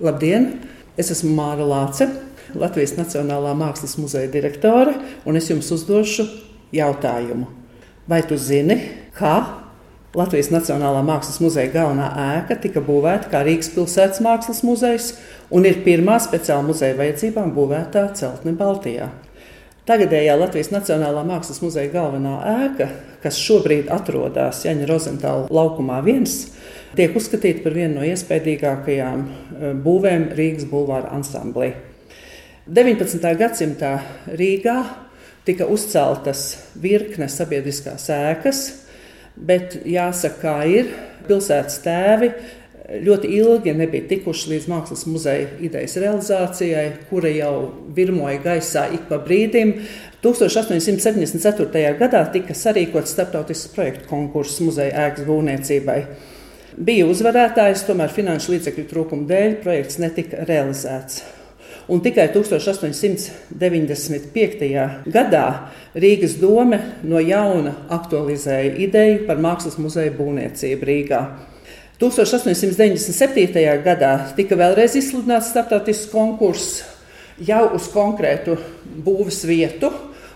Labdien! Es esmu Māra Lāce, Latvijas Nacionālā Mākslas muzeja direktore, un es jums uzdošu jautājumu. Vai tu zini, kā Latvijas Nacionālā Mākslas muzeja galvenā ēka tika būvēta kā Rīgas pilsētas mākslas muzejs un ir pirmā speciāla muzeja vajadzībām būvētā celtne Baltijā? Tagadējā Latvijas Nacionālā Mākslas muzeja galvenā ēka, kas šobrīd atrodas Jaņa Rozentāla laukumā viens, tiek uzskatīta par vienu no iespaidīgākajām eh, būvēm Rīgas bulvāra ansamblī. 19. gadsimtā Rīgā tika uzceltas virkne sabiedriskās ēkas, bet jāsaka, kā ir pilsētas tēvi. Ļoti ilgi nebija tikuši līdz mākslas muzeja idejas realizācijai, kura jau virmoja gaisā ik pa brīdim. 1874. gadā tika sarīkots starptautisks projektu konkurss muzeja ēkas būvniecībai. Bija uzvarētājs, tomēr finanšu līdzekļu trūkuma dēļ projekts netika realizēts. Un tikai 1895. gadā Rīgas doma no jauna aktualizēja ideju par mākslas muzeja būvniecību Rīgā. 1897. gadā tika vēlreiz izsludināts starptautisks konkurss jau uz konkrētu būvniecības vietu.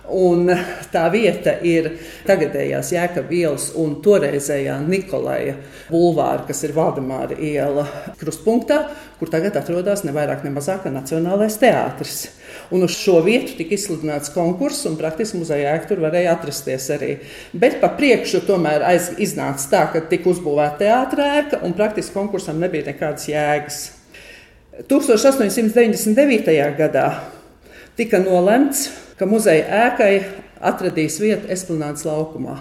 Un tā vieta ir tagadējās Jēkabas ielas un toreizējā Nikolaja bulvāra, kas ir Valdemāra iela krustpunktā, kur tagad atrodas ne vairāk ne mazāk Nacionālais teātris. Un uz šo vietu tika izsludināts konkurss, un praktiski muzeja ēka tur varēja atrasties arī. Bet pa priekšu tomēr aiz, iznāca tā, ka tika uzbūvēta teātris ēka, un praktiski konkursam nebija nekādas jēgas. 1899. gadā tika nolemts ka muzeja ēkai atradīs vietu Esplanādes laukumā.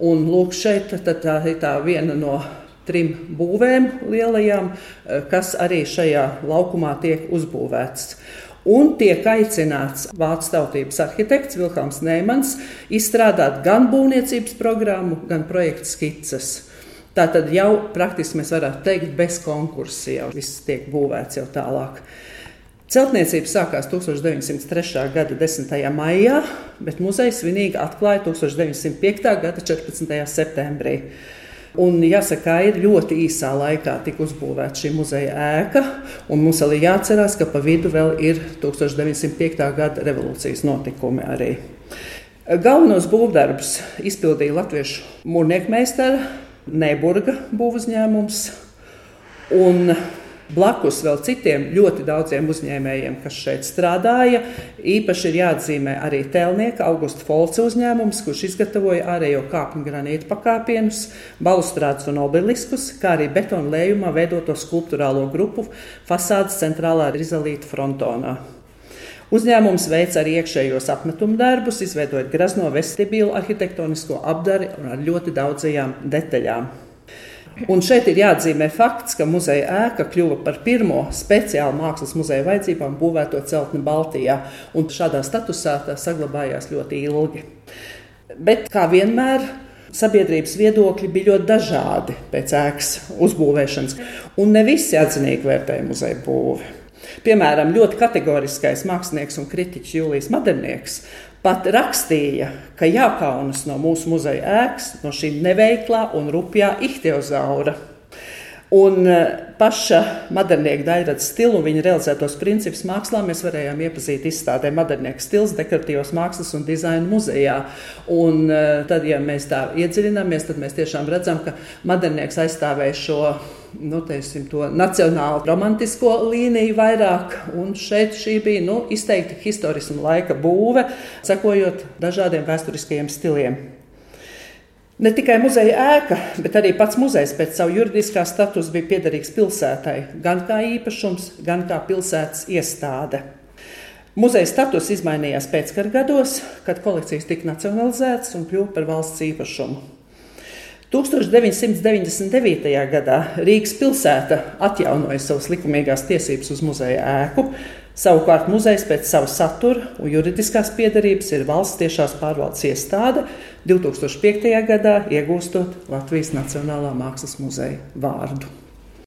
Un lūk, šeit tā ir tā viena no trim būvēm lielajām, eh, kas arī šajā laukumā tiek uzbūvēts. Un tiek aicināts vācu tautības arhitekts Vilkāns Neimans izstrādāt gan būvniecības programmu, gan projekta skices. Tā tad jau praktiski mēs varētu teikt, bez konkursa jau viss tiek būvēts jau tālāk. Celtniecība sākās 1903. gada 10. maijā, bet muzeja svinīgi atklāja 1905. gada 14. septembrī. Un jāsaka, ir ļoti īsā laikā tika uzbūvēta šī muzeja ēka, un mums arī jāatcerās, ka pa vidu vēl ir 1905. gada revolūcijas notikumi arī. Galvenos būvdarbus izpildīja latviešu mūrnieku meistara Neburga būvuzņēmums. Un Blakus vēl citiem ļoti daudziem uzņēmējiem, kas šeit strādāja. Īpaši ir jāatzīmē arī tēlnieka Augusta Folca uzņēmums, kurš izgatavoja ārējo kāpņu granītu pakāpienus, balustrādus un obeliskus, kā arī betona lējumā veidoto skulptūrālo grupu fasādes centrālā rizalīta frontonā. Uzņēmums veic arī iekšējos apmetumu darbus, izveidojot grazno vestibilu arhitektonisko apdari un ar ļoti daudzajām detaļām. Un šeit ir jāatzīmē fakts, ka muzeja ēka kļuva par pirmo speciālu mākslas muzeja vajadzībām būvēto celtni Baltijā, un šādā statusā tā saglabājās ļoti ilgi. Bet, kā vienmēr, sabiedrības viedokļi bija ļoti dažādi pēc ēkas uzbūvēšanas, un ne visi atzinīgi vērtēja muzeja būvi. Piemēram, ļoti kategoriskais mākslinieks un kritiķis Jūlijas Madernieks pat rakstīja, ka jākaunas no mūsu muzeja ēkas, no šī neveiklā un rupjā ihtiozaura. Un e, paša modernieka daļradas stilu un viņa realizētos principus mākslā mēs varējām iepazīt izstādē Modernieka stils, dekoratīvos mākslas un dizaina muzejā. Un e, tad, ja mēs tā iedziļināmies, tad mēs tiešām redzam, ka modernieks aizstāvēja šo nu, teiksim, nacionālu romantisko līniju vairāk. Un šeit bija nu, izteikti historisma laika būve, sekojot dažādiem vēsturiskajiem stiliem. Ne tikai muzeja ēka, bet arī pats muzejs pēc savu juridiskā statusa bija piederīgs pilsētai, gan kā īpašums, gan kā pilsētas iestāde. Muzeja status izmainījās pēckara gados, kad kolekcijas tika nacionalizētas un kļuva par valsts īpašumu. 1999. gadā Rīgas pilsēta atjaunoja savas likumīgās tiesības uz muzeja ēku, Savukārt muzejs pēc sava satura un juridiskās piedarības ir valsts tiešās pārvaldes iestāde 2005. gadā iegūstot Latvijas Nacionālā mākslas muzeja vārdu.